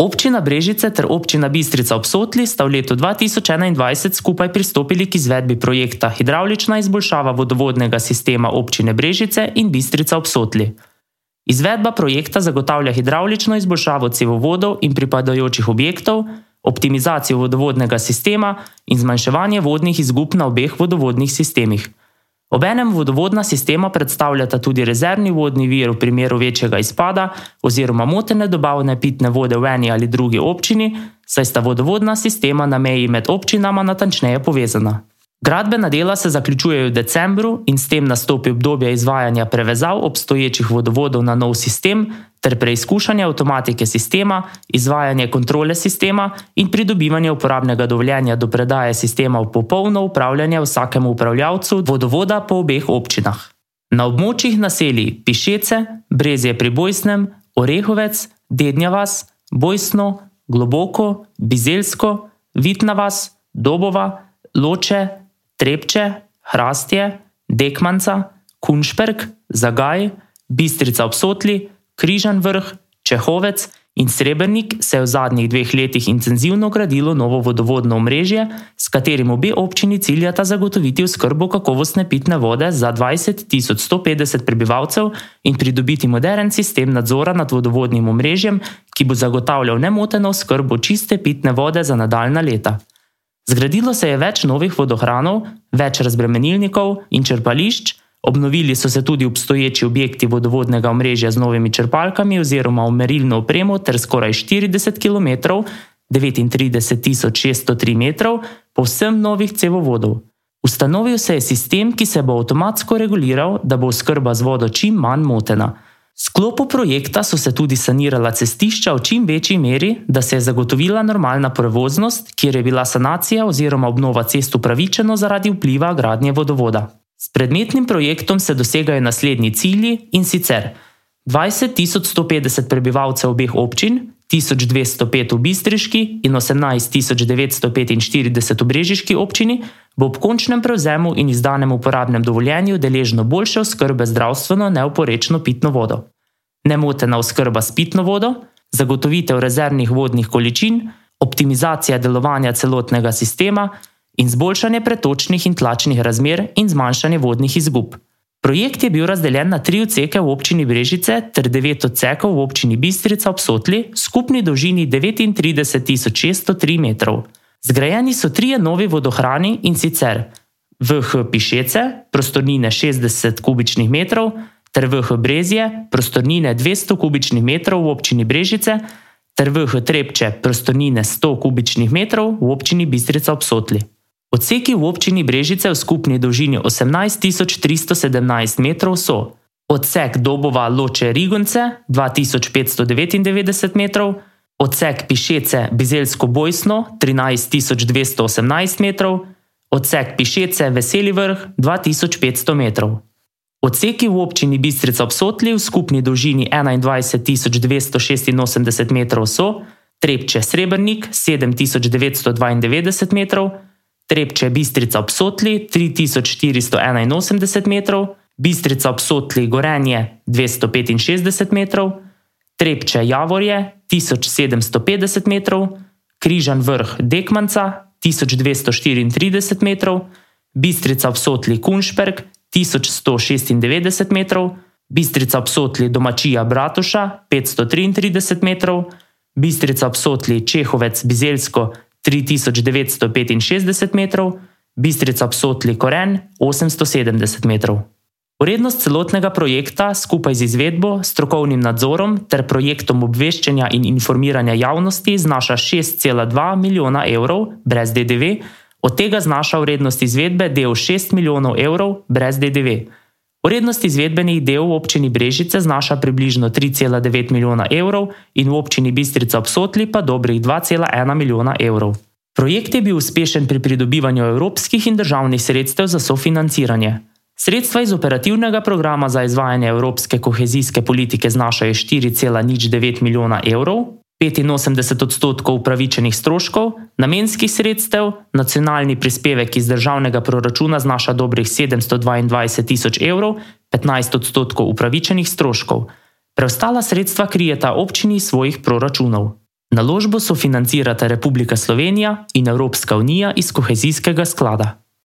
Občina Brežice ter občina Bistrica ob Sotli sta v letu 2021 skupaj pristopili k izvedbi projekta Hidravlična izboljšava vodovodnega sistema občine Brežice in Bistrica ob Sotli. Izvedba projekta zagotavlja hidravlično izboljšavo cevovodov in pripadajočih objektov, optimizacijo vodovodnega sistema in zmanjševanje vodnih izgub na obeh vodovodnih sistemih. Obenem vodovodna sistema predstavljata tudi rezervni vodni vir v primeru večjega izpada oziroma motene dobavne pitne vode v eni ali drugi občini, saj sta vodovodna sistema na meji med občinama natančneje povezana. Gradbena dela se zaključujejo v decembru in s tem nastopi obdobje izvajanja prevezav obstoječih vodovodov na nov sistem ter preizkušanje avtomatike sistema, izvajanje kontrole sistema in pridobivanje uporabnega dovoljenja do predaje sistema v popolno upravljanje vsakemu upravljavcu vodovoda po obeh občinah. Na območjih naselij Pišece, Brezje pri Bojsnem, Orehovec, Dednjavas, Bojsno, Globoko, Bizelsko, Vitnavas, Dobova, Loče, Trepče, Hrastje, Dekmanca, Kunšperk, Zagaj, Bistrica ob Sotli, Križan vrh, Čehovec in Srebrnik se je v zadnjih dveh letih intenzivno gradilo novo vodovodno omrežje, s katerim obe občini ciljata zagotoviti oskrbo kakovostne pitne vode za 20.150 prebivalcev in pridobiti modern sistem nadzora nad vodovodnim omrežjem, ki bo zagotavljal nemoteno oskrbo čiste pitne vode za nadaljna leta. Zgradilo se je več novih vodohranov, več razbremenilnikov in črpališč, obnovili so se tudi obstoječi objekti vodovodnega omrežja z novimi črpalkami oziroma umerilno opremo ter skoraj 40 km, 39.603 metrov, povsem novih cevovodov. Ustanovil se je sistem, ki se bo avtomatsko reguliral, da bo oskrba z vodo čim manj motena sklopu projekta so se tudi sanirala cestišča v čim večji meri, da se je zagotovila normalna prevoznost, kjer je bila sanacija oziroma obnova cest upravičena zaradi vpliva gradnje vodovoda. S predmetnim projektom se dosegajo naslednji cilji in sicer 20.150 prebivalcev obeh občin, 1205 v Bistriški in 18.945 v Brežiški občini bo ob končnem prevzemu in izdanem uporabnem dovoljenju deležno boljše oskrbe zdravstveno neoporečno pitno vodo. Nemotena oskrba s pitno vodo, zagotovitev rezervnih vodnih količin, optimizacija delovanja celotnega sistema in zboljšanje pretočnih in tlačnih razmer in zmanjšanje vodnih izgub. Projekt je bil razdeljen na tri odseke v občini Brežice ter devet odsekov v občini Bistrica ob Sotli, skupni dolžini 39.603 metrov. Zgrajeni so trije novi vodohrani in sicer VH Pišece, prostornine 60 kubičnih metrov, ter VH Brezje, prostornine 200 kubičnih metrov v občini Brežice, ter VH Trepče, prostornine 100 kubičnih metrov v občini Bistrica ob Sotli. Odseki v občini Brežice v skupni dolžini 18.317 metrov so odsek Dobova Loče Rigonce 2599 metrov, odsek Pišece Bizelsko Bojsno 13218 metrov, odsek Pišece Veseli vrh 2500 metrov. Odseki v občini Bistrica ob Sotli v skupni dolžini 21286 metrov so Trepče Srebrnik 7992 metrov, Trepče Bistrica ob Sotli 3481 metrov, Bistrica ob Sotli Gorenje 265 metrov, Trepče Javorje 1750 metrov, Križan vrh Dekmanca 1234 metrov, Bistrica ob Sotli Kunšperk 1196 metrov, Bistrica ob Sotli Domačija Bratuša 533 metrov, Bistrica ob Sotli Čehovec Bizelsko 3965 metrov, Bistrica ob Sotli Koren 870 metrov. Vrednost celotnega projekta skupaj z izvedbo, strokovnim nadzorom ter projektom obveščanja in informiranja javnosti znaša 6,2 milijona evrov brez DDV, od tega znaša vrednost izvedbe del 6 milijonov evrov brez DDV. Vrednost izvedbenih del v občini Brežice znaša približno 3,9 milijona evrov in v občini Bistrica ob Sotli pa dobrih 2,1 milijona evrov. Projekt je bil uspešen pri pridobivanju evropskih in državnih sredstev za sofinanciranje. Sredstva iz operativnega programa za izvajanje evropske kohezijske politike znašajo 4,09 milijona evrov, 85 odstotkov upravičenih stroškov, namenskih sredstev, nacionalni prispevek iz državnega proračuna znaša dobrih 722 tisoč evrov, 15 odstotkov upravičenih stroškov. Preostala sredstva krijeta občini iz svojih proračunov. Naložbo sofinancirata Republika Slovenija in Evropska unija iz kohezijskega sklada.